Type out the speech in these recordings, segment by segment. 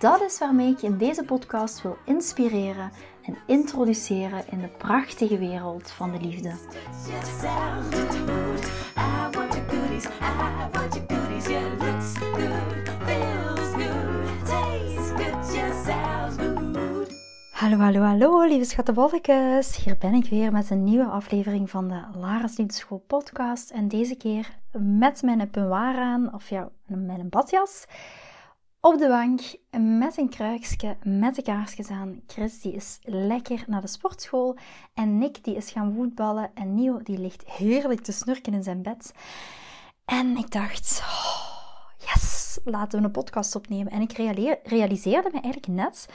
Dat is waarmee ik je in deze podcast wil inspireren en introduceren in de prachtige wereld van de liefde. Hallo, hallo, hallo, lieve schattenbolletjes. Hier ben ik weer met een nieuwe aflevering van de Lara's Liefdeschool podcast. En deze keer met mijn penwaar aan, of ja, met een badjas op de bank met een kruikje, met de kaarsjes aan. Chris die is lekker naar de sportschool en Nick die is gaan voetballen en Nio die ligt heerlijk te snurken in zijn bed. En ik dacht, oh, yes, laten we een podcast opnemen. En ik realiseerde me eigenlijk net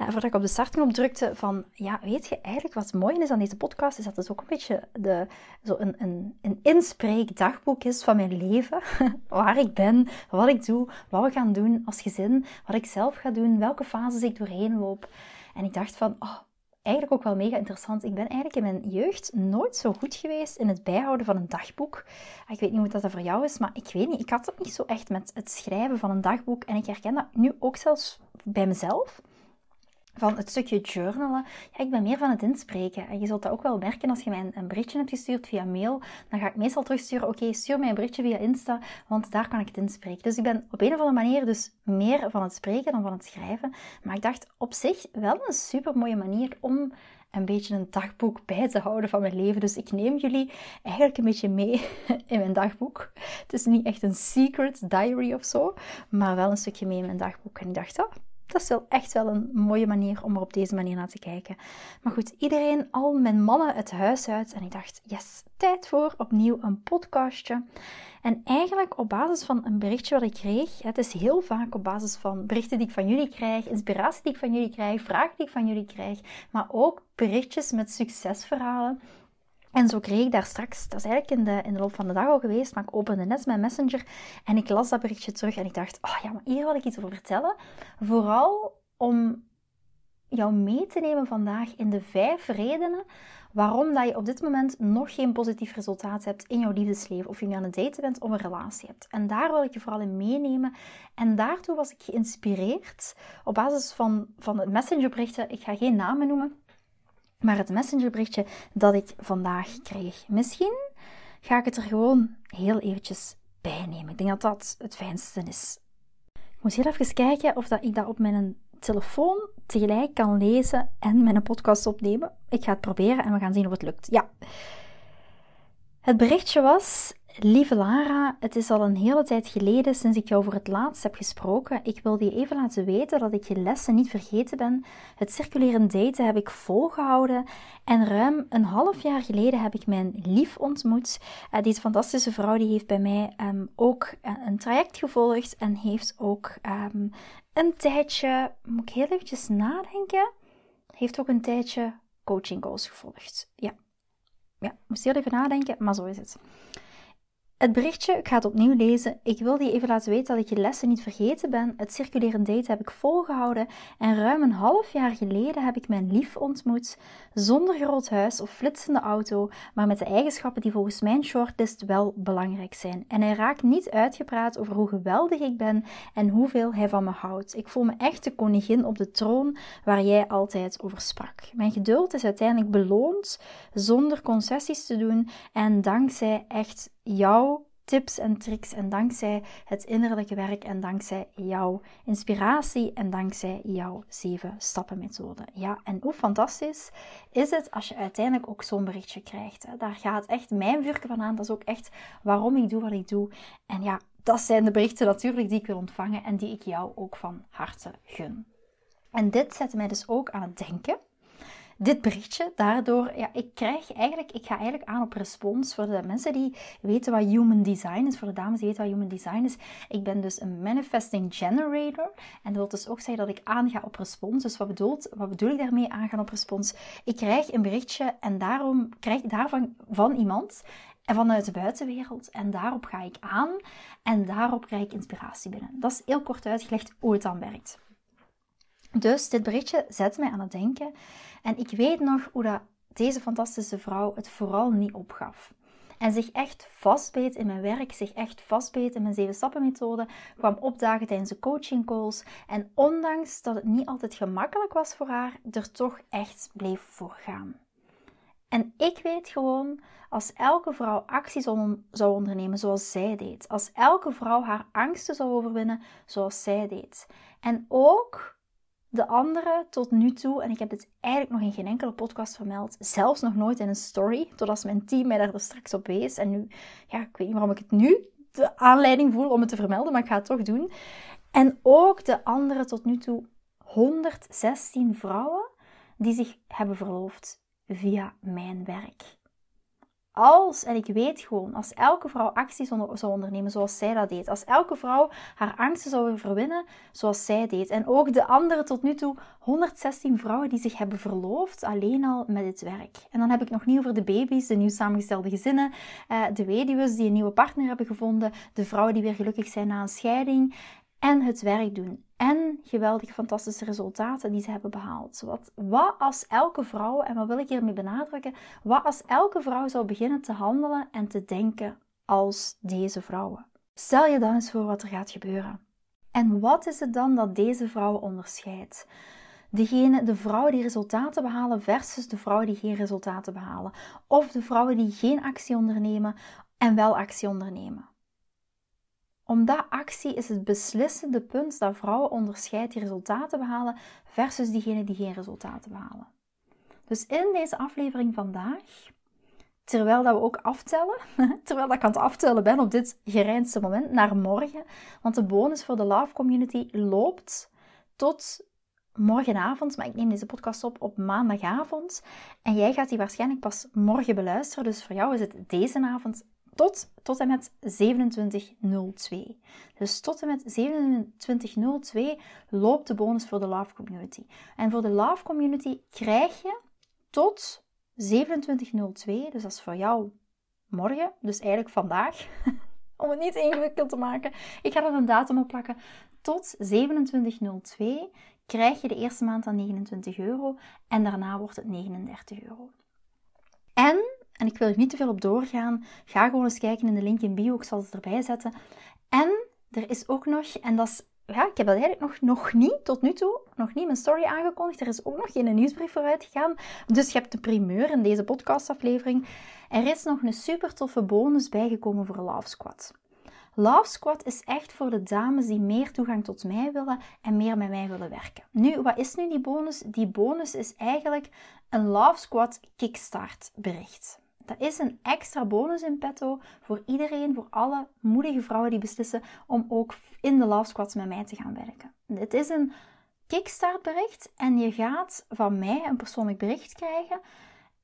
uh, voordat ik op de startknop drukte van, ja, weet je, eigenlijk wat mooi is aan deze podcast, is dat het ook een beetje de, zo een, een, een inspreekdagboek is van mijn leven. Waar ik ben, wat ik doe, wat we gaan doen als gezin, wat ik zelf ga doen, welke fases ik doorheen loop. En ik dacht van, oh, eigenlijk ook wel mega interessant. Ik ben eigenlijk in mijn jeugd nooit zo goed geweest in het bijhouden van een dagboek. Ah, ik weet niet hoe dat voor jou is, maar ik weet niet. Ik had het niet zo echt met het schrijven van een dagboek. En ik herken dat nu ook zelfs bij mezelf van het stukje journalen. Ja, ik ben meer van het inspreken. En je zult dat ook wel merken als je mij een, berichtje hebt gestuurd via mail. Dan ga ik meestal terugsturen, oké, stuur mij een berichtje via Insta, want daar kan ik het inspreken. Dus ik ben op een of andere manier dus meer van het spreken dan van het schrijven. Maar ik dacht op zich wel een super mooie manier om een beetje een dagboek bij te houden van mijn leven. Dus ik neem jullie eigenlijk een beetje mee in mijn dagboek. Het is niet echt een secret diary of zo, maar wel een stukje mee in mijn dagboek. En ik dacht, oh, dat is wel echt wel een mooie manier om er op deze manier naar te kijken. Maar goed, iedereen, al mijn mannen het huis uit. En ik dacht, yes, tijd voor opnieuw een podcastje. En eigenlijk op basis van een berichtje wat ik kreeg, het is heel vaak op basis van berichten die ik van jullie krijg, inspiratie die ik van jullie krijg, vragen die ik van jullie krijg, maar ook berichtjes met succesverhalen en zo kreeg ik daar straks, dat is eigenlijk in de, in de loop van de dag al geweest, maar ik opende net mijn messenger en ik las dat berichtje terug en ik dacht, oh ja, maar hier wil ik iets over vertellen. Vooral om jou mee te nemen vandaag in de vijf redenen waarom dat je op dit moment nog geen positief resultaat hebt in jouw liefdesleven. Of je nu aan het daten bent of een relatie hebt. En daar wil ik je vooral in meenemen. En daartoe was ik geïnspireerd op basis van, van het messengerberichten. Ik ga geen namen noemen maar het messengerberichtje dat ik vandaag kreeg. Misschien ga ik het er gewoon heel eventjes bij nemen. Ik denk dat dat het fijnste is. Ik moet heel even kijken of dat ik dat op mijn telefoon tegelijk kan lezen en mijn podcast opnemen. Ik ga het proberen en we gaan zien of het lukt. Ja. Het berichtje was: Lieve Lara, het is al een hele tijd geleden sinds ik jou voor het laatst heb gesproken. Ik wilde je even laten weten dat ik je lessen niet vergeten ben. Het circuleren daten heb ik volgehouden en ruim een half jaar geleden heb ik mijn lief ontmoet. Uh, deze fantastische vrouw die heeft bij mij um, ook eh, een traject gevolgd en heeft ook um, een tijdje, moet ik heel eventjes nadenken, heeft ook een tijdje coaching calls gevolgd. Ja, ja, moest heel even nadenken, maar zo is het. Het berichtje, ik ga het opnieuw lezen. Ik wilde je even laten weten dat ik je lessen niet vergeten ben. Het circulerend date heb ik volgehouden en ruim een half jaar geleden heb ik mijn lief ontmoet. Zonder groot huis of flitsende auto, maar met de eigenschappen die volgens mijn shortlist wel belangrijk zijn. En hij raakt niet uitgepraat over hoe geweldig ik ben en hoeveel hij van me houdt. Ik voel me echt de koningin op de troon waar jij altijd over sprak. Mijn geduld is uiteindelijk beloond zonder concessies te doen en dankzij echt jouw tips en tricks en dankzij het innerlijke werk en dankzij jouw inspiratie en dankzij jouw zeven stappen methode. Ja, en hoe fantastisch is het als je uiteindelijk ook zo'n berichtje krijgt. Hè? Daar gaat echt mijn vuurke van aan. Dat is ook echt waarom ik doe wat ik doe. En ja, dat zijn de berichten natuurlijk die ik wil ontvangen en die ik jou ook van harte gun. En dit zet mij dus ook aan het denken dit berichtje. Daardoor, ja, ik krijg eigenlijk, ik ga eigenlijk aan op respons voor de mensen die weten wat human design is. Voor de dames die weten wat human design is. Ik ben dus een manifesting generator. En dat wil dus ook zeggen dat ik aanga op respons. Dus wat, bedoelt, wat bedoel ik daarmee aangaan op respons? Ik krijg een berichtje en daarom krijg ik daarvan van iemand en vanuit de buitenwereld. En daarop ga ik aan en daarop krijg ik inspiratie binnen. Dat is heel kort uitgelegd hoe het dan werkt. Dus dit berichtje zet mij aan het denken. En ik weet nog hoe dat deze fantastische vrouw het vooral niet opgaf. En zich echt vastbeet in mijn werk, zich echt vastbeet in mijn zeven stappen methode, kwam opdagen tijdens de coaching calls. En ondanks dat het niet altijd gemakkelijk was voor haar, er toch echt bleef voorgaan. En ik weet gewoon, als elke vrouw acties zou ondernemen zoals zij deed, als elke vrouw haar angsten zou overwinnen zoals zij deed, en ook de andere tot nu toe, en ik heb dit eigenlijk nog in geen enkele podcast vermeld, zelfs nog nooit in een story, totdat mijn team mij daar dus straks op wees. En nu, ja, ik weet niet waarom ik het nu de aanleiding voel om het te vermelden, maar ik ga het toch doen. En ook de andere tot nu toe 116 vrouwen die zich hebben verloofd via mijn werk als, en ik weet gewoon, als elke vrouw acties zou ondernemen zoals zij dat deed, als elke vrouw haar angsten zou verwinnen zoals zij deed, en ook de andere tot nu toe 116 vrouwen die zich hebben verloofd alleen al met dit werk. En dan heb ik nog niet over de baby's, de nieuw samengestelde gezinnen, eh, de weduwen die een nieuwe partner hebben gevonden, de vrouwen die weer gelukkig zijn na een scheiding en het werk doen. En geweldige, fantastische resultaten die ze hebben behaald. Wat, wat als elke vrouw, en wat wil ik hiermee benadrukken, wat als elke vrouw zou beginnen te handelen en te denken als deze vrouwen? Stel je dan eens voor wat er gaat gebeuren. En wat is het dan dat deze vrouwen onderscheidt? Degene, de vrouwen die resultaten behalen versus de vrouwen die geen resultaten behalen. Of de vrouwen die geen actie ondernemen en wel actie ondernemen omdat actie is het beslissende punt dat vrouwen onderscheidt die resultaten behalen versus diegenen die geen resultaten behalen. Dus in deze aflevering vandaag, terwijl dat we ook aftellen, terwijl dat ik aan het aftellen ben op dit gereinste moment naar morgen, want de bonus voor de Love Community loopt tot morgenavond, maar ik neem deze podcast op op maandagavond. En jij gaat die waarschijnlijk pas morgen beluisteren. Dus voor jou is het deze avond tot, tot en met 2702. Dus tot en met 2702 loopt de bonus voor de Love Community. En voor de Love Community krijg je tot 2702, dus dat is voor jou morgen, dus eigenlijk vandaag, om het niet ingewikkeld te maken. Ik ga er een datum op plakken. Tot 2702 krijg je de eerste maand aan 29 euro en daarna wordt het 39 euro. En en ik wil er niet te veel op doorgaan. Ga gewoon eens kijken in de link in bio. Ik zal het erbij zetten. En er is ook nog, en dat is, ja, ik heb dat eigenlijk nog, nog niet tot nu toe, nog niet mijn story aangekondigd. Er is ook nog geen nieuwsbrief vooruit gegaan. Dus je hebt de primeur in deze podcastaflevering. Er is nog een super toffe bonus bijgekomen voor Love Squad. Love Squad is echt voor de dames die meer toegang tot mij willen en meer met mij willen werken. Nu, wat is nu die bonus? Die bonus is eigenlijk een Love Squad Kickstart bericht. Dat is een extra bonus in petto voor iedereen, voor alle moedige vrouwen die beslissen om ook in de Love Squads met mij te gaan werken. Het is een kickstart bericht en je gaat van mij een persoonlijk bericht krijgen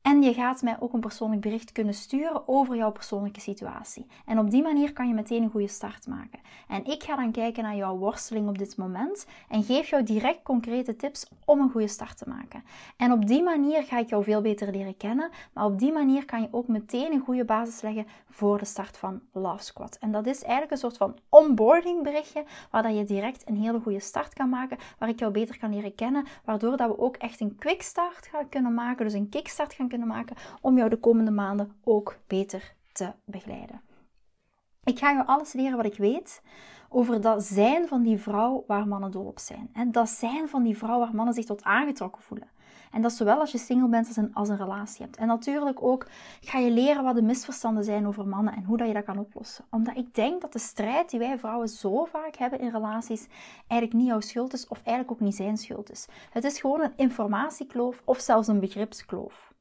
en je gaat mij ook een persoonlijk bericht kunnen sturen over jouw persoonlijke situatie. En op die manier kan je meteen een goede start maken. En ik ga dan kijken naar jouw worsteling op dit moment en geef jou direct concrete tips om een goede start te maken. En op die manier ga ik jou veel beter leren kennen. Maar op die manier kan je ook meteen een goede basis leggen voor de start van Love Squad. En dat is eigenlijk een soort van onboarding berichtje waar dat je direct een hele goede start kan maken, waar ik jou beter kan leren kennen, waardoor dat we ook echt een quick start gaan kunnen maken, dus een kickstart gaan kunnen maken om jou de komende maanden ook beter te begeleiden. Ik ga je alles leren wat ik weet over dat zijn van die vrouw waar mannen dol op zijn. En dat zijn van die vrouw waar mannen zich tot aangetrokken voelen. En dat zowel als je single bent als een, als een relatie hebt. En natuurlijk ook ga je leren wat de misverstanden zijn over mannen en hoe dat je dat kan oplossen. Omdat ik denk dat de strijd die wij vrouwen zo vaak hebben in relaties eigenlijk niet jouw schuld is of eigenlijk ook niet zijn schuld is. Het is gewoon een informatiekloof of zelfs een begripskloof.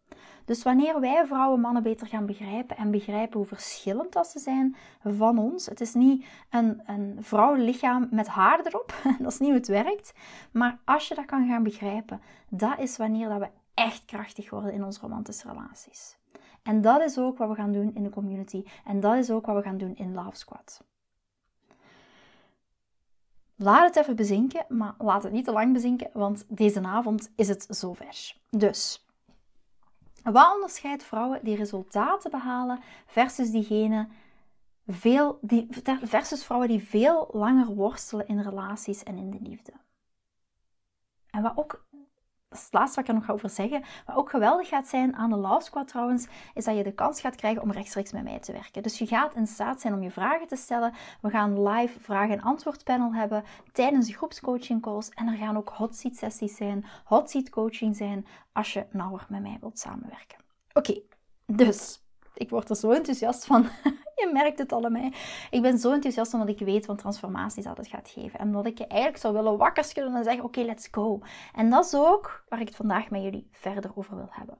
Dus wanneer wij vrouwen mannen beter gaan begrijpen en begrijpen hoe verschillend dat ze zijn van ons, het is niet een, een vrouwenlichaam met haar erop, dat is niet hoe het werkt, maar als je dat kan gaan begrijpen, dat is wanneer dat we echt krachtig worden in onze romantische relaties. En dat is ook wat we gaan doen in de community. En dat is ook wat we gaan doen in Love Squad. Laat het even bezinken, maar laat het niet te lang bezinken, want deze avond is het zover. Dus, wat onderscheidt vrouwen die resultaten behalen versus diegene veel, die, versus vrouwen die veel langer worstelen in relaties en in de liefde? En wat ook dat het laatste wat ik er nog ga over zeggen. Wat ook geweldig gaat zijn aan de Love Squad trouwens, is dat je de kans gaat krijgen om rechtstreeks met mij te werken. Dus je gaat in staat zijn om je vragen te stellen. We gaan live vragen- en antwoordpanel hebben tijdens de groepscoaching calls. En er gaan ook hot seat sessies zijn, hot seat coaching zijn, als je nauwer met mij wilt samenwerken. Oké, dus ik word er zo enthousiast van. je merkt het allemaal. Ik ben zo enthousiast omdat ik weet wat transformaties dat het gaat geven. En dat ik je eigenlijk zou willen wakker schudden en zeggen: Oké, let's go. En dat is ook waar ik het vandaag met jullie verder over wil hebben.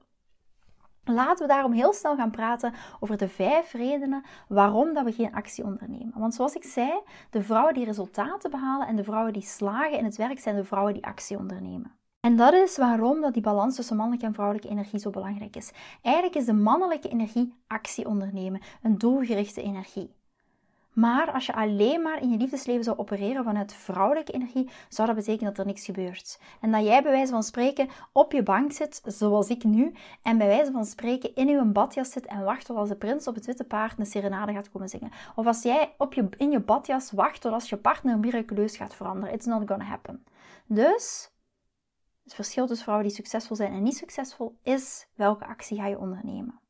Laten we daarom heel snel gaan praten over de vijf redenen waarom dat we geen actie ondernemen. Want zoals ik zei, de vrouwen die resultaten behalen en de vrouwen die slagen in het werk zijn de vrouwen die actie ondernemen. En dat is waarom dat die balans tussen mannelijke en vrouwelijke energie zo belangrijk is. Eigenlijk is de mannelijke energie actie ondernemen, een doelgerichte energie. Maar als je alleen maar in je liefdesleven zou opereren vanuit vrouwelijke energie, zou dat betekenen dat er niks gebeurt. En dat jij bij wijze van spreken op je bank zit, zoals ik nu, en bij wijze van spreken in je badjas zit en wacht tot als de prins op het witte paard een serenade gaat komen zingen. Of als jij op je, in je badjas wacht tot als je partner miraculeus gaat veranderen. It's not gonna happen. Dus het verschil tussen vrouwen die succesvol zijn en niet succesvol is welke actie ga je ondernemen.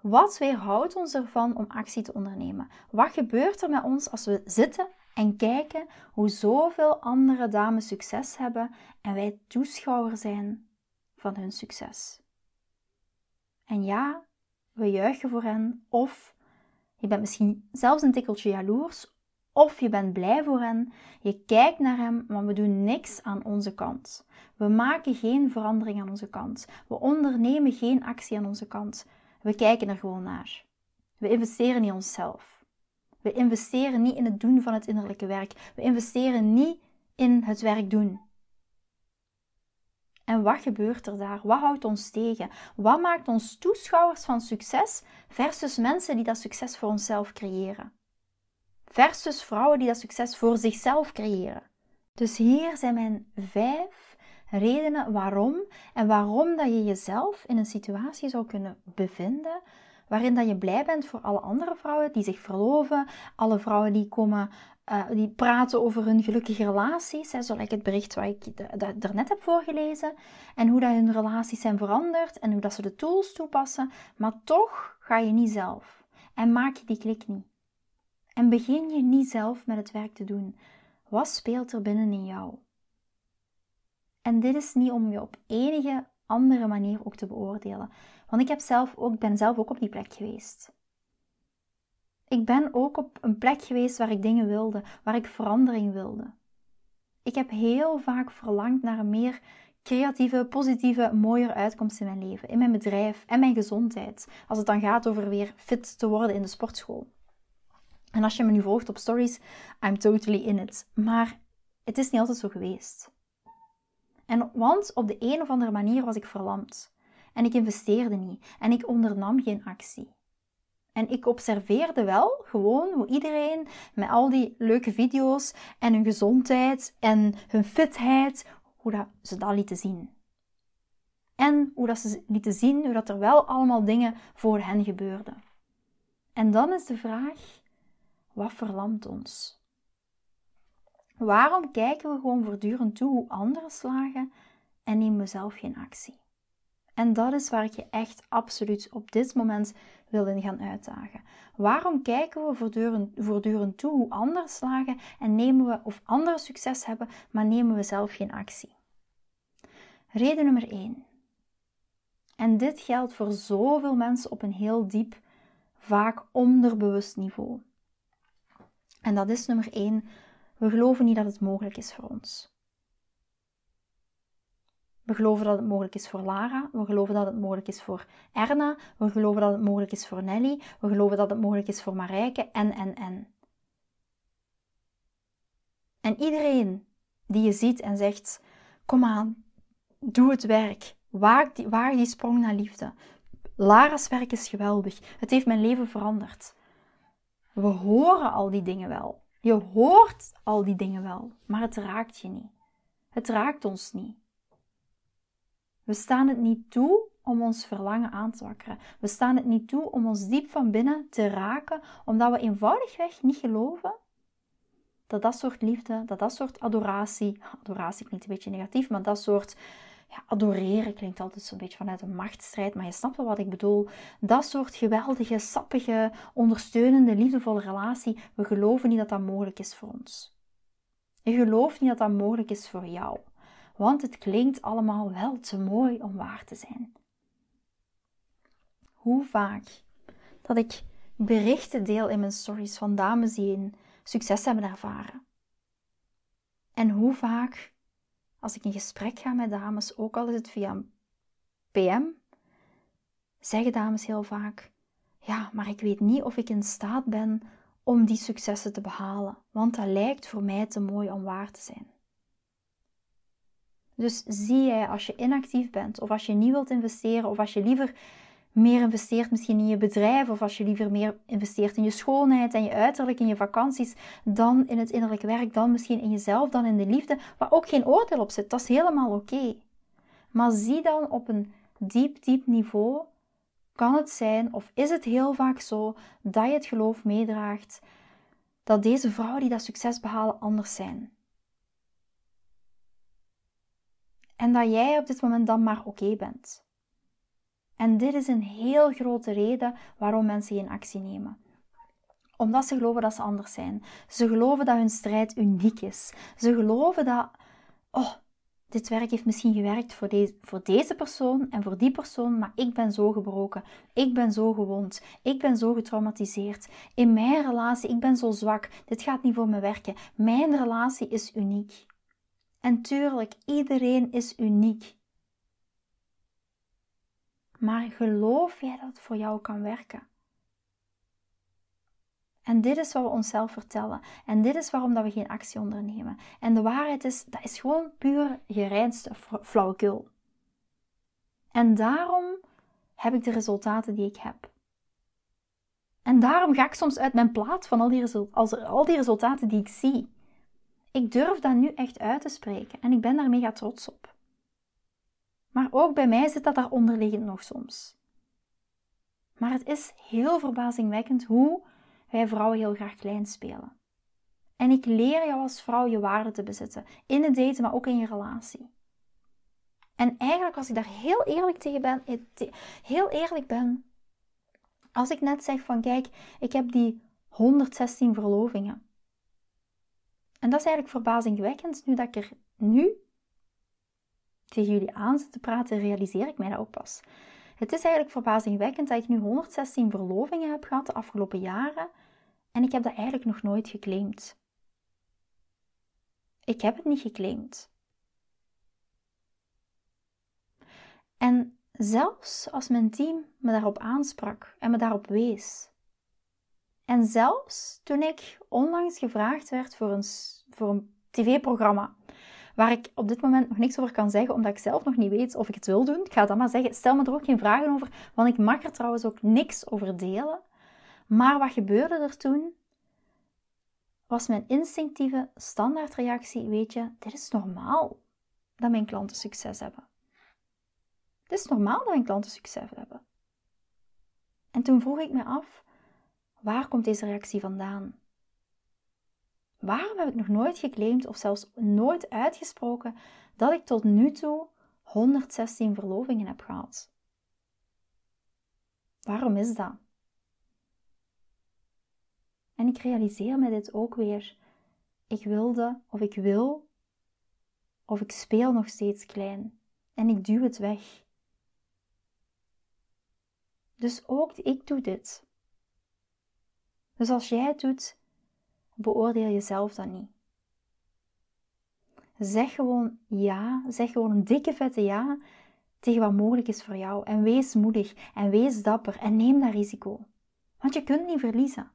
Wat weerhoudt ons ervan om actie te ondernemen? Wat gebeurt er met ons als we zitten en kijken hoe zoveel andere dames succes hebben en wij toeschouwer zijn van hun succes? En ja, we juichen voor hen of je bent misschien zelfs een tikkeltje jaloers of je bent blij voor hen, je kijkt naar hem, maar we doen niks aan onze kant. We maken geen verandering aan onze kant. We ondernemen geen actie aan onze kant. We kijken er gewoon naar. We investeren in onszelf. We investeren niet in het doen van het innerlijke werk. We investeren niet in het werk doen. En wat gebeurt er daar? Wat houdt ons tegen? Wat maakt ons toeschouwers van succes versus mensen die dat succes voor onszelf creëren? Versus vrouwen die dat succes voor zichzelf creëren. Dus hier zijn mijn vijf redenen waarom en waarom dat je jezelf in een situatie zou kunnen bevinden waarin dat je blij bent voor alle andere vrouwen die zich verloven, alle vrouwen die komen, uh, die praten over hun gelukkige relaties, zoals het bericht wat ik daarnet heb voorgelezen, en hoe dat hun relaties zijn veranderd en hoe dat ze de tools toepassen, maar toch ga je niet zelf en maak je die klik niet. En begin je niet zelf met het werk te doen. Wat speelt er binnen in jou? En dit is niet om je op enige andere manier ook te beoordelen. Want ik heb zelf ook, ben zelf ook op die plek geweest. Ik ben ook op een plek geweest waar ik dingen wilde, waar ik verandering wilde. Ik heb heel vaak verlangd naar een meer creatieve, positieve, mooiere uitkomst in mijn leven, in mijn bedrijf en mijn gezondheid. Als het dan gaat over weer fit te worden in de sportschool. En als je me nu volgt op stories, I'm totally in it. Maar het is niet altijd zo geweest. En want op de een of andere manier was ik verlamd. En ik investeerde niet. En ik ondernam geen actie. En ik observeerde wel gewoon hoe iedereen met al die leuke video's en hun gezondheid en hun fitheid, hoe dat ze dat lieten zien. En hoe dat ze lieten zien hoe dat er wel allemaal dingen voor hen gebeurden. En dan is de vraag, wat verlamt ons? Waarom kijken we gewoon voortdurend toe hoe anderen slagen en nemen we zelf geen actie? En dat is waar ik je echt absoluut op dit moment wil in gaan uitdagen. Waarom kijken we voortdurend, voortdurend toe hoe anderen slagen en nemen we of anderen succes hebben, maar nemen we zelf geen actie? Reden nummer 1. En dit geldt voor zoveel mensen op een heel diep, vaak onderbewust niveau. En dat is nummer één. We geloven niet dat het mogelijk is voor ons. We geloven dat het mogelijk is voor Lara. We geloven dat het mogelijk is voor Erna. We geloven dat het mogelijk is voor Nelly. We geloven dat het mogelijk is voor Marijke. En, en, en. En iedereen die je ziet en zegt: Kom aan, doe het werk. Waag die, waag die sprong naar liefde. Lara's werk is geweldig. Het heeft mijn leven veranderd. We horen al die dingen wel. Je hoort al die dingen wel, maar het raakt je niet. Het raakt ons niet. We staan het niet toe om ons verlangen aan te wakkeren. We staan het niet toe om ons diep van binnen te raken, omdat we eenvoudigweg niet geloven dat dat soort liefde, dat dat soort adoratie, adoratie klinkt een beetje negatief, maar dat soort ja, adoreren klinkt altijd zo'n beetje vanuit een machtsstrijd, maar je snapt wel wat ik bedoel. Dat soort geweldige, sappige, ondersteunende, liefdevolle relatie, we geloven niet dat dat mogelijk is voor ons. Je gelooft niet dat dat mogelijk is voor jou, want het klinkt allemaal wel te mooi om waar te zijn. Hoe vaak dat ik berichten deel in mijn stories van dames die een succes hebben ervaren. En hoe vaak als ik in gesprek ga met dames, ook al is het via PM, zeggen dames heel vaak: Ja, maar ik weet niet of ik in staat ben om die successen te behalen, want dat lijkt voor mij te mooi om waar te zijn. Dus zie jij als je inactief bent, of als je niet wilt investeren, of als je liever meer investeert misschien in je bedrijf of als je liever meer investeert in je schoonheid en je uiterlijk, in je vakanties, dan in het innerlijk werk, dan misschien in jezelf, dan in de liefde, waar ook geen oordeel op zit. Dat is helemaal oké. Maar zie dan op een diep, diep niveau, kan het zijn of is het heel vaak zo dat je het geloof meedraagt dat deze vrouwen die dat succes behalen anders zijn. En dat jij op dit moment dan maar oké bent. En dit is een heel grote reden waarom mensen geen actie nemen omdat ze geloven dat ze anders zijn. Ze geloven dat hun strijd uniek is. Ze geloven dat, oh, dit werk heeft misschien gewerkt voor, deze, voor deze persoon en voor die persoon, maar ik ben zo gebroken. Ik ben zo gewond. Ik ben zo getraumatiseerd. In mijn relatie, ik ben zo zwak. Dit gaat niet voor me werken. Mijn relatie is uniek. En tuurlijk, iedereen is uniek. Maar geloof jij dat het voor jou kan werken? En dit is wat we onszelf vertellen. En dit is waarom dat we geen actie ondernemen. En de waarheid is, dat is gewoon puur gereinste flauwekul. En daarom heb ik de resultaten die ik heb. En daarom ga ik soms uit mijn plaat van al die, al die resultaten die ik zie. Ik durf dat nu echt uit te spreken en ik ben daar mega trots op. Maar ook bij mij zit dat daar onderliggend nog soms. Maar het is heel verbazingwekkend hoe wij vrouwen heel graag klein spelen. En ik leer jou als vrouw je waarde te bezitten. In het daten, maar ook in je relatie. En eigenlijk, als ik daar heel eerlijk tegen ben, eh, heel eerlijk ben, als ik net zeg van kijk, ik heb die 116 verlovingen. En dat is eigenlijk verbazingwekkend, nu dat ik er nu tegen jullie aan zit te praten, realiseer ik mij dat ook pas. Het is eigenlijk verbazingwekkend dat ik nu 116 verlovingen heb gehad de afgelopen jaren en ik heb dat eigenlijk nog nooit geclaimd. Ik heb het niet geclaimd. En zelfs als mijn team me daarop aansprak en me daarop wees. En zelfs toen ik onlangs gevraagd werd voor een, voor een tv-programma waar ik op dit moment nog niks over kan zeggen, omdat ik zelf nog niet weet of ik het wil doen. Ik ga dat maar zeggen. Stel me er ook geen vragen over, want ik mag er trouwens ook niks over delen. Maar wat gebeurde er toen? Was mijn instinctieve standaardreactie, weet je, dit is normaal dat mijn klanten succes hebben. Het is normaal dat mijn klanten succes hebben. En toen vroeg ik me af, waar komt deze reactie vandaan? Waarom heb ik nog nooit geclaimd of zelfs nooit uitgesproken dat ik tot nu toe 116 verlovingen heb gehad? Waarom is dat? En ik realiseer me dit ook weer. Ik wilde of ik wil of ik speel nog steeds klein en ik duw het weg. Dus ook ik doe dit. Dus als jij het doet, beoordeel jezelf dan niet. Zeg gewoon ja, zeg gewoon een dikke vette ja tegen wat mogelijk is voor jou. En wees moedig en wees dapper en neem dat risico. Want je kunt niet verliezen.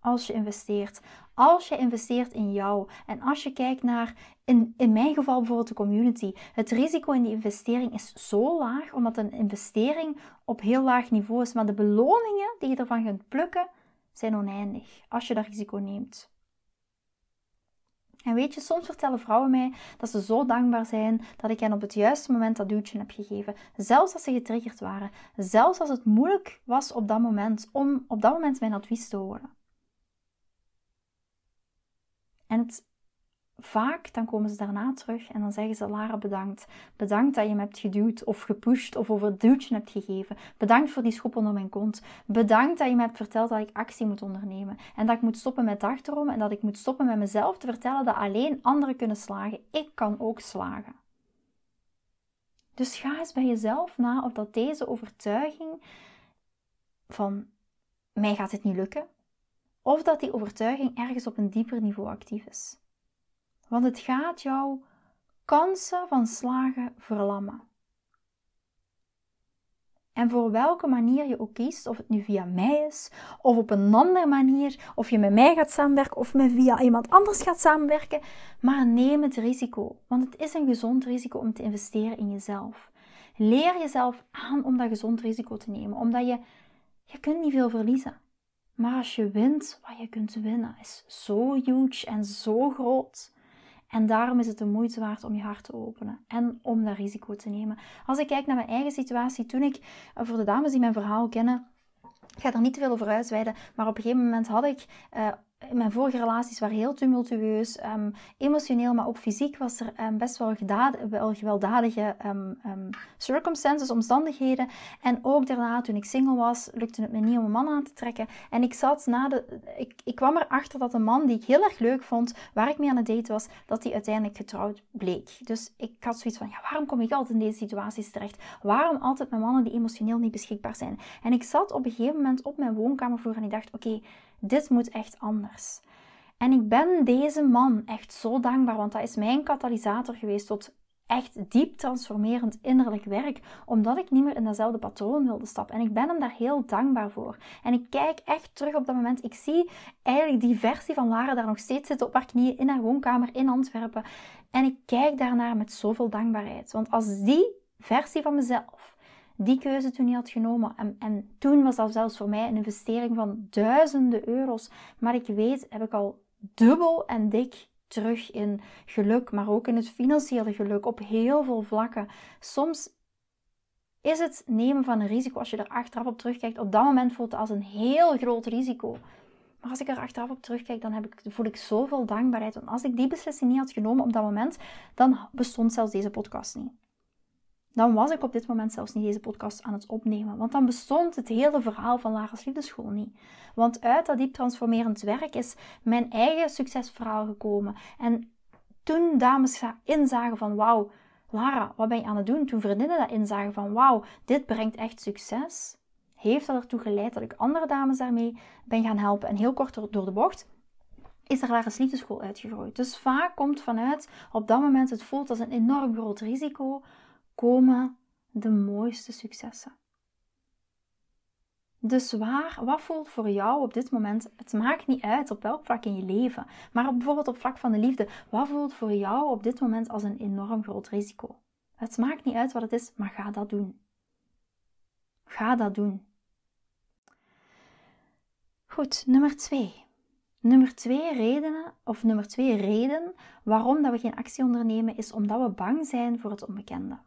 Als je investeert. Als je investeert in jou. En als je kijkt naar in, in mijn geval bijvoorbeeld de community. Het risico in die investering is zo laag, omdat een investering op heel laag niveau is. Maar de beloningen die je ervan kunt plukken, zijn oneindig als je dat risico neemt. En weet je, soms vertellen vrouwen mij dat ze zo dankbaar zijn dat ik hen op het juiste moment dat duwtje heb gegeven. Zelfs als ze getriggerd waren. Zelfs als het moeilijk was op dat moment om op dat moment mijn advies te horen. En het vaak dan komen ze daarna terug en dan zeggen ze: Lara, bedankt. Bedankt dat je me hebt geduwd of gepusht of over het duwtje hebt gegeven. Bedankt voor die schop onder mijn kont. Bedankt dat je me hebt verteld dat ik actie moet ondernemen en dat ik moet stoppen met dagdromen en dat ik moet stoppen met mezelf te vertellen dat alleen anderen kunnen slagen. Ik kan ook slagen. Dus ga eens bij jezelf na of dat deze overtuiging van mij gaat het niet lukken, of dat die overtuiging ergens op een dieper niveau actief is. Want het gaat jouw kansen van slagen verlammen. En voor welke manier je ook kiest, of het nu via mij is, of op een andere manier, of je met mij gaat samenwerken, of met via iemand anders gaat samenwerken, maar neem het risico. Want het is een gezond risico om te investeren in jezelf. Leer jezelf aan om dat gezond risico te nemen, omdat je, je kunt niet veel verliezen. Maar als je wint, wat je kunt winnen, is zo huge en zo groot. En daarom is het de moeite waard om je hart te openen en om dat risico te nemen. Als ik kijk naar mijn eigen situatie, toen ik, eh, voor de dames die mijn verhaal kennen, ik ga er niet te veel over uitweiden, maar op een gegeven moment had ik uh, mijn vorige relaties waren heel tumultueus. Um, emotioneel, maar ook fysiek was er um, best wel, wel gewelddadige um, circumstances, omstandigheden. En ook daarna, toen ik single was, lukte het me niet om een man aan te trekken. En ik zat na de... Ik, ik kwam erachter dat een man die ik heel erg leuk vond, waar ik mee aan het daten was, dat die uiteindelijk getrouwd bleek. Dus ik had zoiets van, ja, waarom kom ik altijd in deze situaties terecht? Waarom altijd met mannen die emotioneel niet beschikbaar zijn? En ik zat op een gegeven moment op mijn woonkamervloer en ik dacht, oké, dit moet echt anders. En ik ben deze man echt zo dankbaar, want dat is mijn katalysator geweest tot echt diep transformerend innerlijk werk, omdat ik niet meer in datzelfde patroon wilde stappen. En ik ben hem daar heel dankbaar voor. En ik kijk echt terug op dat moment. Ik zie eigenlijk die versie van Lara daar nog steeds zitten op haar knieën in haar woonkamer in Antwerpen. En ik kijk daarnaar met zoveel dankbaarheid. Want als die versie van mezelf die keuze toen niet had genomen. En, en toen was dat zelfs voor mij een investering van duizenden euro's. Maar ik weet, heb ik al dubbel en dik terug in geluk, maar ook in het financiële geluk op heel veel vlakken. Soms is het nemen van een risico, als je er achteraf op terugkijkt, op dat moment voelt het als een heel groot risico. Maar als ik er achteraf op terugkijk, dan heb ik, voel ik zoveel dankbaarheid. Want als ik die beslissing niet had genomen op dat moment, dan bestond zelfs deze podcast niet dan was ik op dit moment zelfs niet deze podcast aan het opnemen. Want dan bestond het hele verhaal van Lara's Liefdeschool niet. Want uit dat diep transformerend werk is mijn eigen succesverhaal gekomen. En toen dames inzagen van wauw, Lara, wat ben je aan het doen? Toen vriendinnen dat inzagen van wauw, dit brengt echt succes. Heeft dat ertoe geleid dat ik andere dames daarmee ben gaan helpen. En heel kort door de bocht is er Lara's Liefdeschool uitgegroeid. Dus vaak komt vanuit op dat moment het voelt als een enorm groot risico komen de mooiste successen. Dus waar, wat voelt voor jou op dit moment? Het maakt niet uit op welk vlak in je leven, maar bijvoorbeeld op vlak van de liefde. Wat voelt voor jou op dit moment als een enorm groot risico? Het maakt niet uit wat het is, maar ga dat doen. Ga dat doen. Goed, nummer twee. Nummer twee redenen, of nummer twee reden waarom dat we geen actie ondernemen, is omdat we bang zijn voor het onbekende.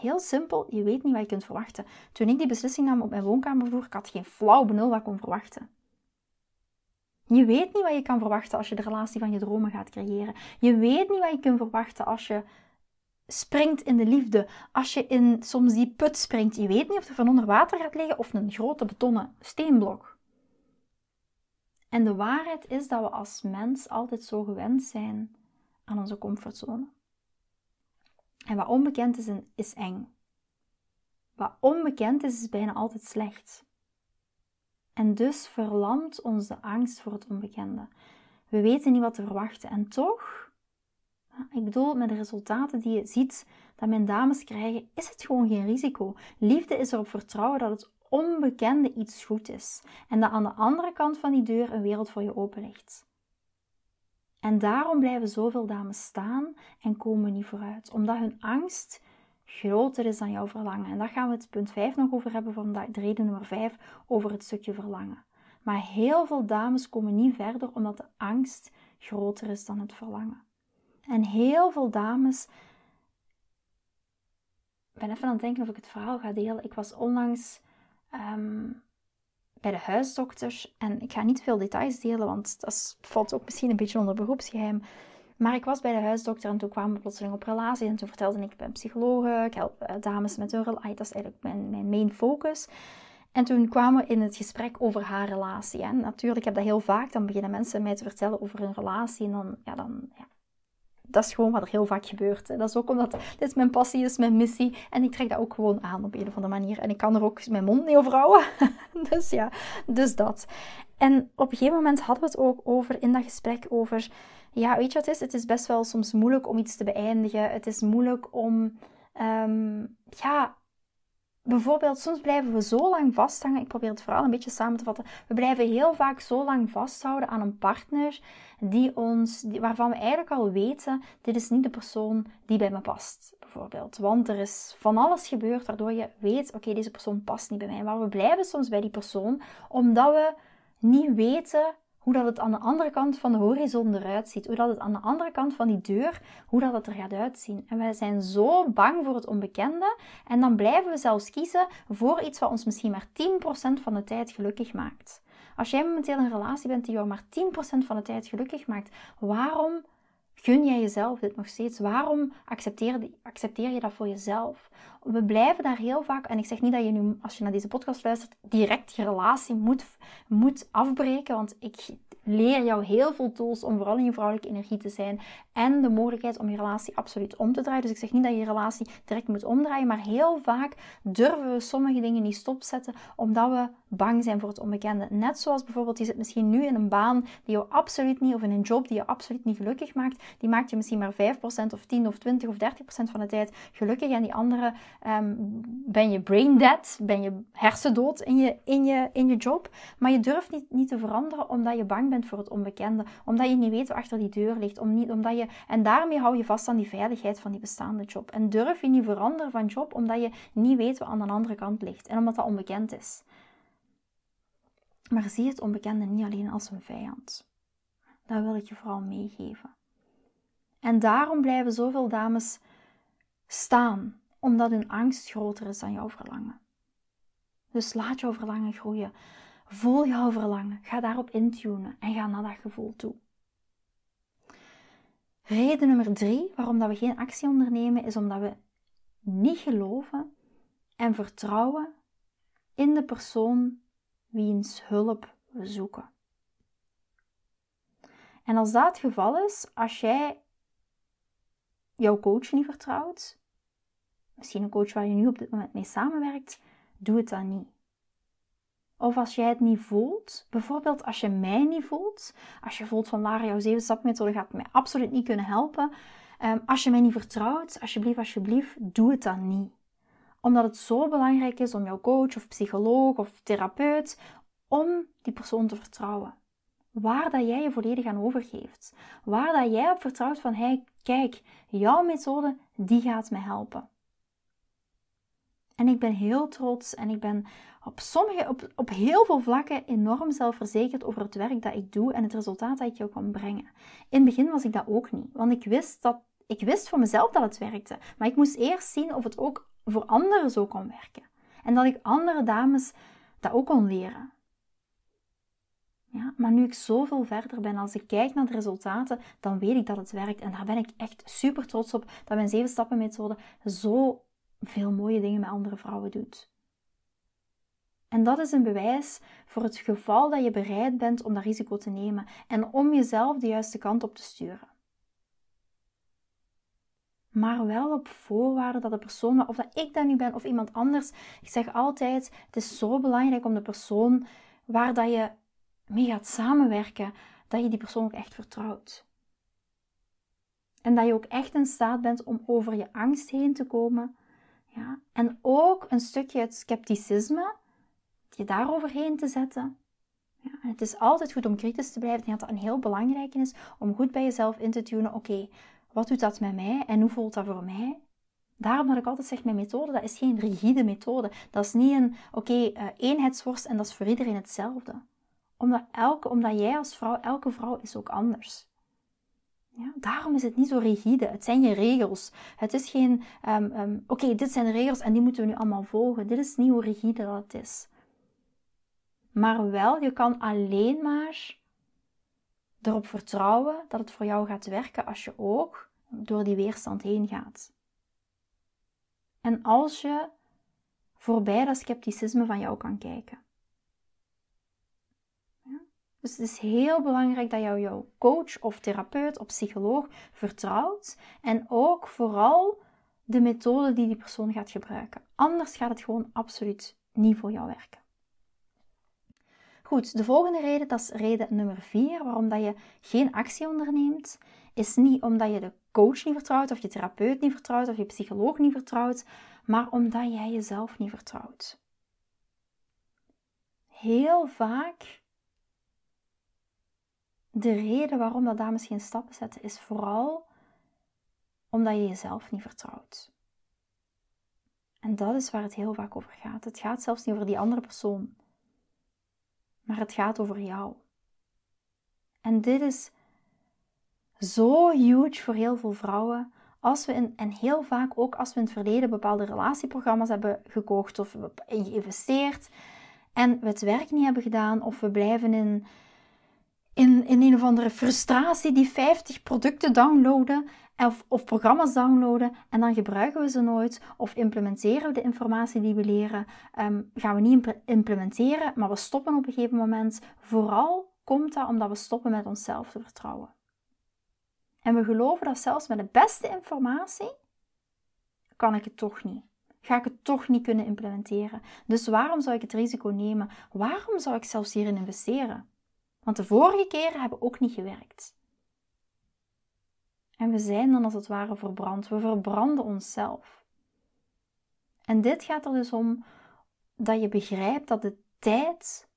Heel simpel, je weet niet wat je kunt verwachten. Toen ik die beslissing nam op mijn woonkamervloer, ik had geen flauw benul wat ik kon verwachten. Je weet niet wat je kan verwachten als je de relatie van je dromen gaat creëren. Je weet niet wat je kunt verwachten als je springt in de liefde. Als je in soms die put springt. Je weet niet of er van onder water gaat liggen of een grote betonnen steenblok. En de waarheid is dat we als mens altijd zo gewend zijn aan onze comfortzone. En wat onbekend is, is eng. Wat onbekend is, is bijna altijd slecht. En dus verlamt onze angst voor het onbekende. We weten niet wat te verwachten. En toch, ik bedoel, met de resultaten die je ziet dat mijn dames krijgen, is het gewoon geen risico. Liefde is erop vertrouwen dat het onbekende iets goed is. En dat aan de andere kant van die deur een wereld voor je open ligt. En daarom blijven zoveel dames staan en komen niet vooruit, omdat hun angst groter is dan jouw verlangen. En daar gaan we het punt 5 nog over hebben, van de reden nummer 5 over het stukje verlangen. Maar heel veel dames komen niet verder omdat de angst groter is dan het verlangen. En heel veel dames. Ik ben even aan het denken of ik het verhaal ga delen. Ik was onlangs ehm, bij de huisdokter. En ik ga niet veel details delen, want dat valt ook misschien een beetje onder beroepsgeheim. Maar ik was bij de huisdokter en toen kwamen we plotseling op relatie. En toen vertelde ik, ik ben psycholoog, ik help eh, dames met hun relatie. Dat is eigenlijk mijn, mijn main focus. En toen kwamen we in het gesprek over haar relatie. En natuurlijk, ik heb dat heel vaak. Dan beginnen mensen mij te vertellen over hun relatie. En dan, ja, dan ja, dat is gewoon wat er heel vaak gebeurt. Dat is ook omdat dit is mijn passie, is mijn missie. En ik trek dat ook gewoon aan op een of andere manier. En ik kan er ook mijn mond niet over houden. dus ja, dus dat. En op een gegeven moment hadden we het ook over in dat gesprek over... Ja, weet je wat het is? Het is best wel soms moeilijk om iets te beëindigen. Het is moeilijk om... Um, ja, bijvoorbeeld, soms blijven we zo lang vasthangen. Ik probeer het vooral een beetje samen te vatten. We blijven heel vaak zo lang vasthouden aan een partner die ons, waarvan we eigenlijk al weten: dit is niet de persoon die bij me past, bijvoorbeeld. Want er is van alles gebeurd waardoor je weet: oké, deze persoon past niet bij mij. Maar we blijven soms bij die persoon omdat we niet weten hoe dat het aan de andere kant van de horizon eruit ziet. Hoe dat het aan de andere kant van die deur, hoe dat het er gaat uitzien. En wij zijn zo bang voor het onbekende. En dan blijven we zelfs kiezen voor iets wat ons misschien maar 10% van de tijd gelukkig maakt. Als jij momenteel in een relatie bent die jou maar 10% van de tijd gelukkig maakt, waarom gun jij jezelf dit nog steeds? Waarom accepteer, accepteer je dat voor jezelf? We blijven daar heel vaak, en ik zeg niet dat je nu, als je naar deze podcast luistert, direct je relatie moet, moet afbreken, want ik leer jou heel veel tools om vooral in je vrouwelijke energie te zijn en de mogelijkheid om je relatie absoluut om te draaien. Dus ik zeg niet dat je je relatie direct moet omdraaien, maar heel vaak durven we sommige dingen niet stopzetten omdat we bang zijn voor het onbekende. Net zoals bijvoorbeeld, je zit misschien nu in een baan die jou absoluut niet, of in een job die je absoluut niet gelukkig maakt. Die maakt je misschien maar 5% of 10 of 20 of 30% van de tijd gelukkig. En die andere um, ben je brain dead, ben je hersendood in je, in je, in je job. Maar je durft niet, niet te veranderen omdat je bang bent voor het onbekende. Omdat je niet weet wat achter die deur ligt. Om niet, omdat je, en daarmee hou je vast aan die veiligheid van die bestaande job. En durf je niet veranderen van job omdat je niet weet wat aan de andere kant ligt. En omdat dat onbekend is. Maar zie het onbekende niet alleen als een vijand. Dat wil ik je vooral meegeven. En daarom blijven zoveel dames staan, omdat hun angst groter is dan jouw verlangen. Dus laat jouw verlangen groeien. Voel jouw verlangen. Ga daarop intunen en ga naar dat gevoel toe. Reden nummer drie waarom dat we geen actie ondernemen is omdat we niet geloven en vertrouwen in de persoon wiens hulp we zoeken. En als dat het geval is, als jij jouw coach niet vertrouwt, misschien een coach waar je nu op dit moment mee samenwerkt, doe het dan niet. Of als jij het niet voelt, bijvoorbeeld als je mij niet voelt, als je voelt van Lara, jouw zeven stapmethode gaat mij absoluut niet kunnen helpen. Um, als je mij niet vertrouwt, alsjeblieft, alsjeblieft, doe het dan niet. Omdat het zo belangrijk is om jouw coach of psycholoog of therapeut, om die persoon te vertrouwen. Waar dat jij je volledig aan overgeeft. Waar dat jij op vertrouwt van, hey, kijk, jouw methode, die gaat mij helpen. En ik ben heel trots en ik ben op, sommige, op, op heel veel vlakken enorm zelfverzekerd over het werk dat ik doe en het resultaat dat ik jou kan brengen. In het begin was ik dat ook niet, want ik wist, dat, ik wist voor mezelf dat het werkte. Maar ik moest eerst zien of het ook voor anderen zo kon werken. En dat ik andere dames dat ook kon leren. Ja, maar nu ik zoveel verder ben, als ik kijk naar de resultaten, dan weet ik dat het werkt. En daar ben ik echt super trots op dat mijn 7 stappen methode zo veel mooie dingen met andere vrouwen doet. En dat is een bewijs voor het geval dat je bereid bent om dat risico te nemen en om jezelf de juiste kant op te sturen. Maar wel op voorwaarde dat de persoon, of dat ik dat nu ben of iemand anders, ik zeg altijd: het is zo belangrijk om de persoon waar dat je mee gaat samenwerken, dat je die persoon ook echt vertrouwt. En dat je ook echt in staat bent om over je angst heen te komen. En ook een stukje het scepticisme, je daaroverheen te zetten. Ja, en het is altijd goed om kritisch te blijven. Ik denk dat dat een heel belangrijke is om goed bij jezelf in te tunen. Oké, wat doet dat met mij en hoe voelt dat voor mij? Daarom dat ik altijd zeg, mijn methode, dat is geen rigide methode. Dat is niet een, oké, eenheidsworst en dat is voor iedereen hetzelfde. Omdat, elke, omdat jij als vrouw, elke vrouw is ook anders. Ja, daarom is het niet zo rigide. Het zijn geen regels. Het is geen, um, um, oké, dit zijn de regels en die moeten we nu allemaal volgen. Dit is niet hoe rigide dat is. Maar wel, je kan alleen maar erop vertrouwen dat het voor jou gaat werken als je ook door die weerstand heen gaat. En als je voorbij dat scepticisme van jou kan kijken. Dus het is heel belangrijk dat jou jouw coach of therapeut of psycholoog vertrouwt en ook vooral de methode die die persoon gaat gebruiken. Anders gaat het gewoon absoluut niet voor jou werken. Goed, de volgende reden, dat is reden nummer 4, waarom dat je geen actie onderneemt, is niet omdat je de coach niet vertrouwt, of je therapeut niet vertrouwt, of je psycholoog niet vertrouwt, maar omdat jij jezelf niet vertrouwt. Heel vaak de reden waarom dat dames geen stappen zetten, is vooral omdat je jezelf niet vertrouwt. En dat is waar het heel vaak over gaat. Het gaat zelfs niet over die andere persoon, maar het gaat over jou. En dit is zo huge voor heel veel vrouwen. Als we in, en heel vaak ook als we in het verleden bepaalde relatieprogramma's hebben gekocht of geïnvesteerd en we het werk niet hebben gedaan of we blijven in, in, in een of andere frustratie die 50 producten downloaden of, of programma's downloaden en dan gebruiken we ze nooit of implementeren we de informatie die we leren, ehm, gaan we niet implementeren, maar we stoppen op een gegeven moment. Vooral komt dat omdat we stoppen met onszelf te vertrouwen. En we geloven dat zelfs met de beste informatie kan ik het toch niet. Ga ik het toch niet kunnen implementeren. Dus waarom zou ik het risico nemen? Waarom zou ik zelfs hierin investeren? Want de vorige keren hebben ook niet gewerkt. En we zijn dan als het ware verbrand. We verbranden onszelf. En dit gaat er dus om dat je begrijpt dat de tijd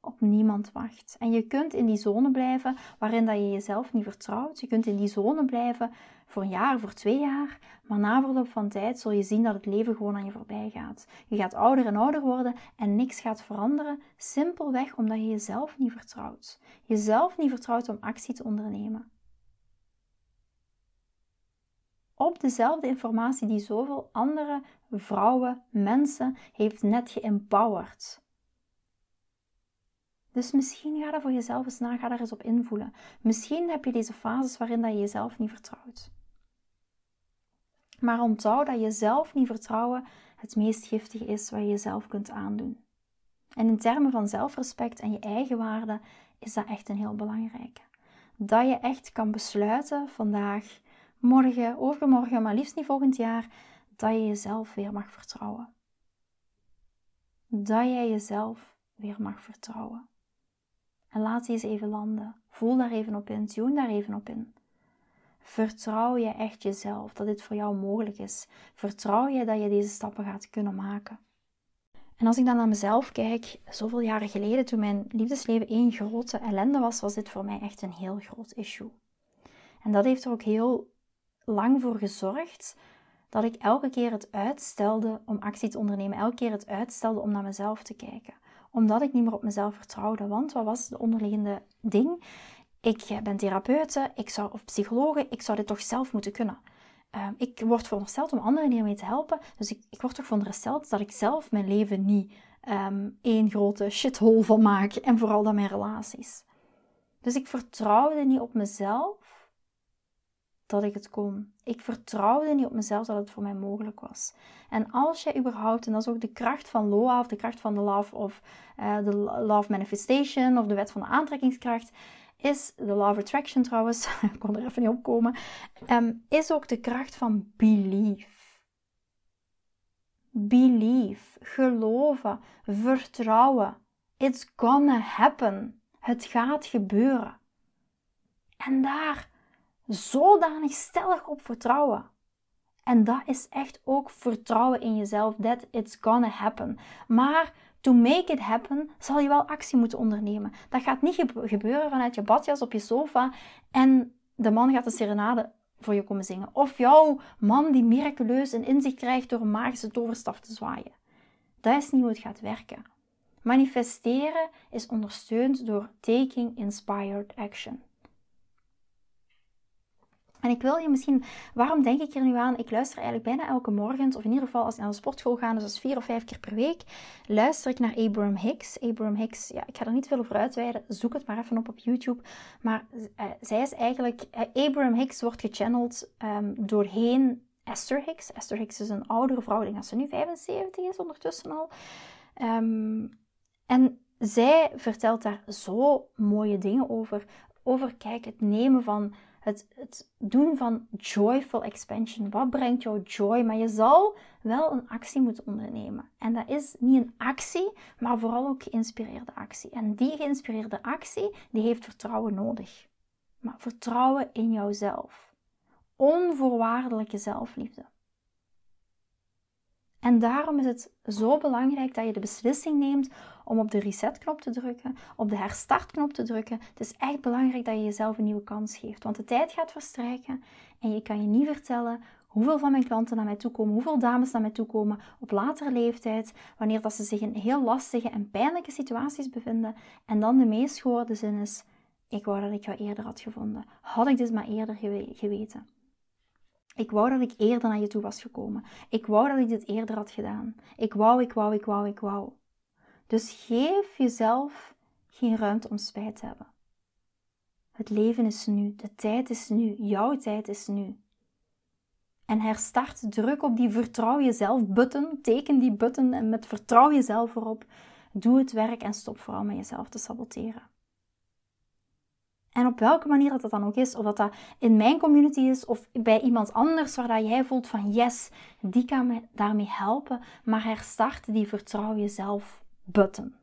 op niemand wacht. En je kunt in die zone blijven waarin dat je jezelf niet vertrouwt. Je kunt in die zone blijven voor een jaar, voor twee jaar. Maar na verloop van tijd zul je zien dat het leven gewoon aan je voorbij gaat. Je gaat ouder en ouder worden en niks gaat veranderen. Simpelweg omdat je jezelf niet vertrouwt. Jezelf niet vertrouwt om actie te ondernemen. Op dezelfde informatie die zoveel andere vrouwen, mensen heeft net geempowerd dus misschien ga er voor jezelf eens na, ga daar eens op invoelen. Misschien heb je deze fases waarin dat je jezelf niet vertrouwt. Maar onthoud dat jezelf niet vertrouwen het meest giftige is wat je jezelf kunt aandoen. En in termen van zelfrespect en je eigen waarde is dat echt een heel belangrijke. Dat je echt kan besluiten vandaag, morgen, overmorgen, maar liefst niet volgend jaar, dat je jezelf weer mag vertrouwen. Dat jij jezelf weer mag vertrouwen. En laat die eens even landen. Voel daar even op in, tune daar even op in. Vertrouw je echt jezelf dat dit voor jou mogelijk is? Vertrouw je dat je deze stappen gaat kunnen maken? En als ik dan naar mezelf kijk, zoveel jaren geleden, toen mijn liefdesleven één grote ellende was, was dit voor mij echt een heel groot issue. En dat heeft er ook heel lang voor gezorgd dat ik elke keer het uitstelde om actie te ondernemen, elke keer het uitstelde om naar mezelf te kijken omdat ik niet meer op mezelf vertrouwde. Want wat was de onderliggende ding? Ik eh, ben therapeute, ik zou, of psychologe, ik zou dit toch zelf moeten kunnen. Ehm, ik word verondersteld om anderen hiermee te helpen. Dus ik, ik word toch verondersteld dat ik zelf mijn leven niet um, één grote shithole van maak. En vooral dan mijn relaties. Dus ik vertrouwde niet op mezelf dat ik het kon. Ik vertrouwde niet op mezelf dat het voor mij mogelijk was. En als je überhaupt, en dat is ook de kracht van LOA, of de kracht van de Love of uh, de Love Manifestation, of de wet van de aantrekkingskracht, is de Law of Attraction trouwens, ik kon er even niet op komen, um, is ook de kracht van belief. Belief, geloven, vertrouwen. It's gonna happen. Het gaat gebeuren. En daar zodanig stellig op vertrouwen. En dat is echt ook vertrouwen in jezelf, that it's gonna happen. Maar to make it happen, zal je wel actie moeten ondernemen. Dat gaat niet gebeuren vanuit je badjas op je sofa en de man gaat de serenade voor je komen zingen. Of jouw man die miraculeus een inzicht krijgt door een magische toverstaf te zwaaien. Dat is niet hoe het gaat werken. Manifesteren is ondersteund door taking inspired action. En ik wil je misschien, waarom denk ik er nu aan? Ik luister eigenlijk bijna elke morgen, of in ieder geval als ik naar de sportschool ga, dus dat vier of vijf keer per week, luister ik naar Abraham Hicks. Abraham Hicks, ja, ik ga er niet veel over uitweiden, zoek het maar even op op YouTube. Maar uh, zij is eigenlijk, uh, Abraham Hicks wordt gechanneld um, doorheen Esther Hicks. Esther Hicks is een oudere vrouw, ik denk dat ze nu 75 is ondertussen al. Um, en zij vertelt daar zo mooie dingen over. Over, kijk, het nemen van het, het doen van joyful expansion. Wat brengt jou joy? Maar je zal wel een actie moeten ondernemen. En dat is niet een actie, maar vooral ook geïnspireerde actie. En die geïnspireerde actie, die heeft vertrouwen nodig. Maar vertrouwen in jouzelf. Onvoorwaardelijke zelfliefde. En daarom is het zo belangrijk dat je de beslissing neemt om op de resetknop te drukken, op de herstartknop te drukken. Het is echt belangrijk dat je jezelf een nieuwe kans geeft, want de tijd gaat verstrijken en je kan je niet vertellen hoeveel van mijn klanten naar mij toe komen, hoeveel dames naar mij toe komen op latere leeftijd, wanneer dat ze zich in heel lastige en pijnlijke situaties bevinden. En dan de meest gehoorde zin is: Ik wou dat ik jou eerder had gevonden. Had ik dit maar eerder geweten. Ik wou dat ik eerder naar je toe was gekomen. Ik wou dat ik dit eerder had gedaan. Ik wou, ik wou, ik wou, ik wou. Dus geef jezelf geen ruimte om spijt te hebben. Het leven is nu, de tijd is nu, jouw tijd is nu. En herstart, druk op die vertrouw jezelf button, teken die button en met vertrouw jezelf erop. Doe het werk en stop vooral met jezelf te saboteren. En op welke manier dat, dat dan ook is, of dat dat in mijn community is of bij iemand anders waar dat jij voelt van yes, die kan me daarmee helpen, maar herstart die vertrouw jezelf button.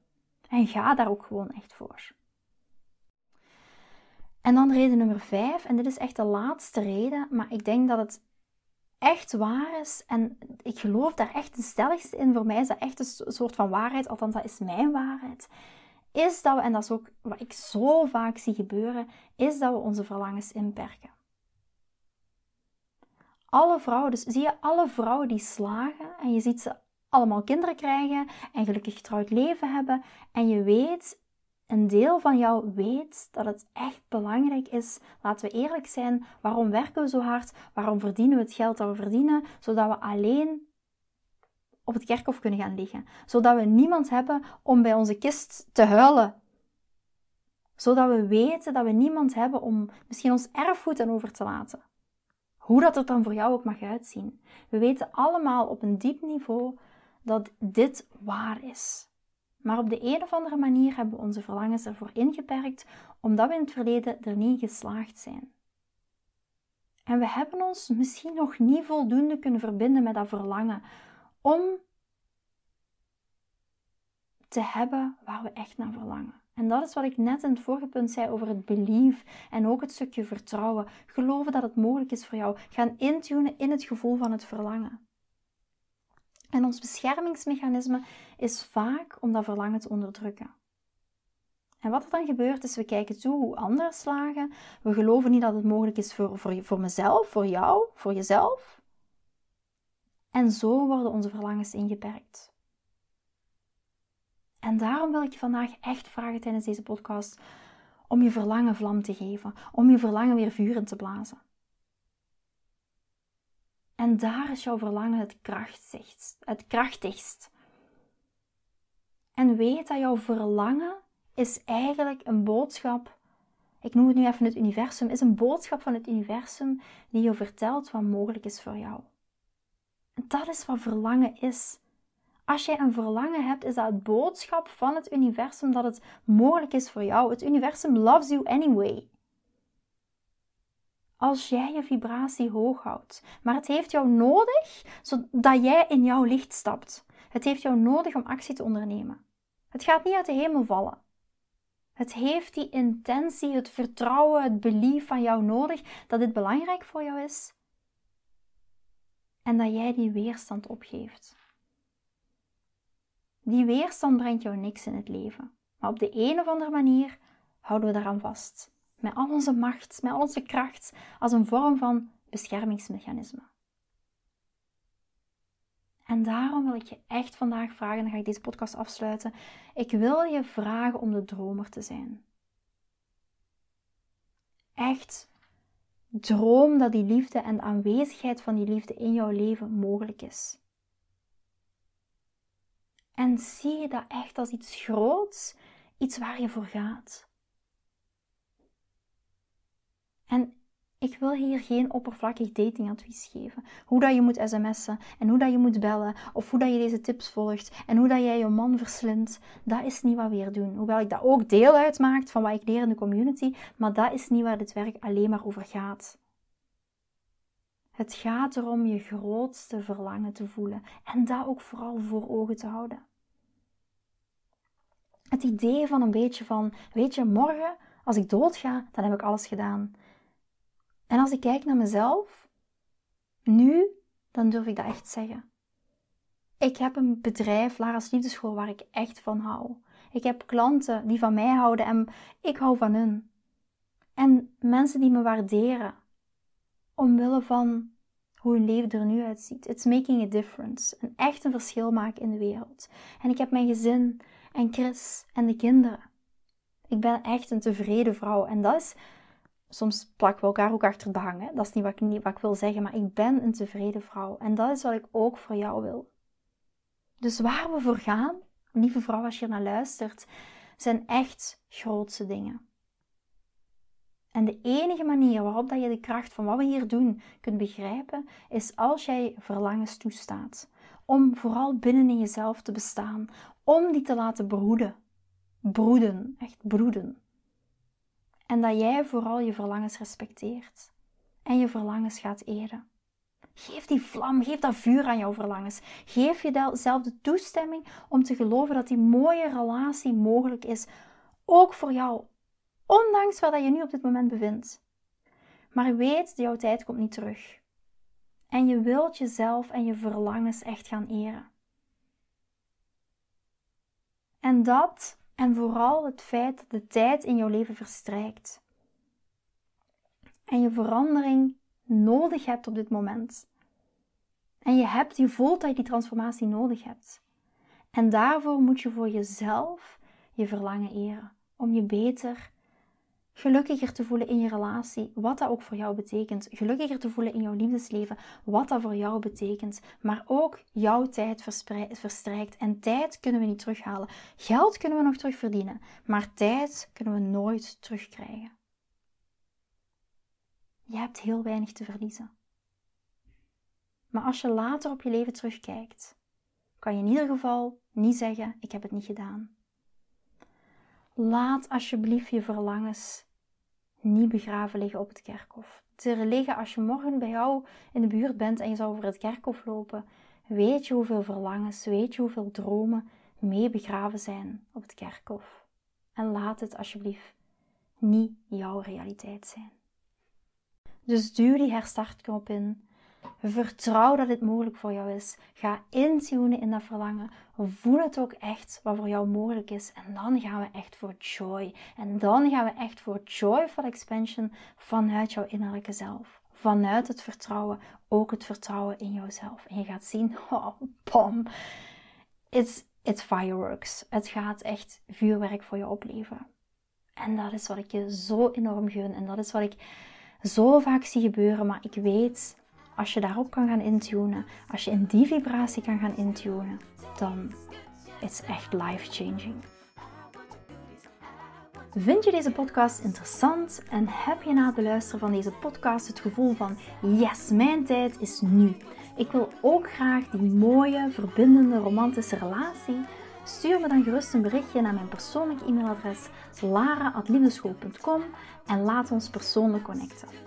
En ga daar ook gewoon echt voor. En dan reden nummer 5, en dit is echt de laatste reden, maar ik denk dat het echt waar is en ik geloof daar echt de stelligste in. Voor mij is dat echt een soort van waarheid, althans dat is mijn waarheid is dat we, en dat is ook wat ik zo vaak zie gebeuren, is dat we onze verlangens inperken. Alle vrouwen, dus zie je alle vrouwen die slagen en je ziet ze allemaal kinderen krijgen en gelukkig getrouwd leven hebben en je weet, een deel van jou weet dat het echt belangrijk is, laten we eerlijk zijn, waarom werken we zo hard, waarom verdienen we het geld dat we verdienen, zodat we alleen op het kerkhof kunnen gaan liggen, zodat we niemand hebben om bij onze kist te huilen. Zodat we weten dat we niemand hebben om misschien ons erfgoed aan over te laten. Hoe dat er dan voor jou ook mag uitzien. We weten allemaal op een diep niveau dat dit waar is. Maar op de een of andere manier hebben we onze verlangens ervoor ingeperkt, omdat we in het verleden er niet geslaagd zijn. En we hebben ons misschien nog niet voldoende kunnen verbinden met dat verlangen, om te hebben waar we echt naar verlangen. En dat is wat ik net in het vorige punt zei over het belief en ook het stukje vertrouwen. Geloven dat het mogelijk is voor jou. Gaan intunen in het gevoel van het verlangen. En ons beschermingsmechanisme is vaak om dat verlangen te onderdrukken. En wat er dan gebeurt is, we kijken toe hoe anderen slagen. We geloven niet dat het mogelijk is voor, voor, voor mezelf, voor jou, voor jezelf. En zo worden onze verlangens ingeperkt. En daarom wil ik je vandaag echt vragen tijdens deze podcast om je verlangen vlam te geven, om je verlangen weer vuur te blazen. En daar is jouw verlangen het krachtigst. Het krachtigst. En weet dat jouw verlangen is eigenlijk een boodschap. Ik noem het nu even het universum. Is een boodschap van het universum die je vertelt wat mogelijk is voor jou. Dat is wat verlangen is. Als jij een verlangen hebt, is dat het boodschap van het universum dat het mogelijk is voor jou. Het universum loves you anyway. Als jij je vibratie hoog houdt. Maar het heeft jou nodig zodat jij in jouw licht stapt. Het heeft jou nodig om actie te ondernemen. Het gaat niet uit de hemel vallen. Het heeft die intentie, het vertrouwen, het belief van jou nodig dat dit belangrijk voor jou is en dat jij die weerstand opgeeft. Die weerstand brengt jou niks in het leven. Maar op de een of andere manier houden we daaraan vast. Met al onze macht, met al onze kracht, als een vorm van beschermingsmechanisme. En daarom wil ik je echt vandaag vragen, en dan ga ik deze podcast afsluiten. Ik wil je vragen om de dromer te zijn. Echt droom dat die liefde en de aanwezigheid van die liefde in jouw leven mogelijk is. En zie dat echt als iets groots, iets waar je voor gaat. En ik wil hier geen oppervlakkig datingadvies geven. Hoe dat je moet sms'en en hoe dat je moet bellen of hoe dat je deze tips volgt en hoe dat jij je man verslindt. Dat is niet wat we hier doen. Hoewel ik dat ook deel uitmaakt van wat ik leer in de community, maar dat is niet waar dit werk alleen maar over gaat. Het gaat erom je grootste verlangen te voelen en dat ook vooral voor ogen te houden. Het idee van een beetje van, weet je, morgen als ik doodga, dan heb ik alles gedaan. En als ik kijk naar mezelf, nu, dan durf ik dat echt zeggen. Ik heb een bedrijf, Lara's Liefdeschool, waar ik echt van hou. Ik heb klanten die van mij houden en ik hou van hun. En mensen die me waarderen. Omwille van hoe hun leven er nu uitziet. It's making a difference. Een echt een verschil maken in de wereld. En ik heb mijn gezin en Chris en de kinderen. Ik ben echt een tevreden vrouw. En dat is soms plakken we elkaar ook achter het behang. Dat is niet wat, ik, niet wat ik wil zeggen, maar ik ben een tevreden vrouw. En dat is wat ik ook voor jou wil. Dus waar we voor gaan, lieve vrouw, als je naar luistert, zijn echt grootste dingen. En de enige manier waarop dat je de kracht van wat we hier doen kunt begrijpen, is als jij verlangens toestaat. Om vooral binnen in jezelf te bestaan. Om die te laten broeden. Broeden, echt broeden. En dat jij vooral je verlangens respecteert en je verlangens gaat eren. Geef die vlam, geef dat vuur aan jouw verlangens. Geef jezelf de toestemming om te geloven dat die mooie relatie mogelijk is, ook voor jou, ondanks waar je nu op dit moment bevindt. Maar weet, jouw tijd komt niet terug. En je wilt jezelf en je verlangens echt gaan eren. En dat en vooral het feit dat de tijd in jouw leven verstrijkt. En je verandering nodig hebt op dit moment. En je, hebt, je voelt dat je die transformatie nodig hebt. En daarvoor moet je voor jezelf je verlangen eren. Om je beter gelukkiger te voelen in je relatie, wat dat ook voor jou betekent. Gelukkiger te voelen in jouw liefdesleven, wat dat voor jou betekent. Maar ook jouw tijd verstrijkt. En tijd kunnen we niet terughalen. Geld kunnen we nog terugverdienen, maar tijd kunnen we nooit terugkrijgen. Je hebt heel weinig te verliezen. Maar als je later op je leven terugkijkt, kan je in ieder geval niet zeggen: Ik heb het niet gedaan. Laat alsjeblieft je verlangens niet begraven liggen op het kerkhof. Te liggen als je morgen bij jou in de buurt bent en je zou over het kerkhof lopen. Weet je hoeveel verlangens, weet je hoeveel dromen mee begraven zijn op het kerkhof. En laat het alsjeblieft niet jouw realiteit zijn. Dus duw die herstartknop in. Vertrouw dat dit mogelijk voor jou is. Ga intunen in dat verlangen. Voel het ook echt wat voor jou mogelijk is. En dan gaan we echt voor joy. En dan gaan we echt voor joyful expansion vanuit jouw innerlijke zelf. Vanuit het vertrouwen, ook het vertrouwen in jouzelf. En je gaat zien, oh, bam. It's, it's fireworks. Het gaat echt vuurwerk voor je opleveren. En dat is wat ik je zo enorm gun. En dat is wat ik zo vaak zie gebeuren. Maar ik weet als je daarop kan gaan intunen, als je in die vibratie kan gaan intunen, dan is het echt life-changing. Vind je deze podcast interessant en heb je na het beluisteren van deze podcast het gevoel van yes, mijn tijd is nu. Ik wil ook graag die mooie, verbindende, romantische relatie. Stuur me dan gerust een berichtje naar mijn persoonlijke e-mailadres lara.liefdeschool.com en laat ons persoonlijk connecten.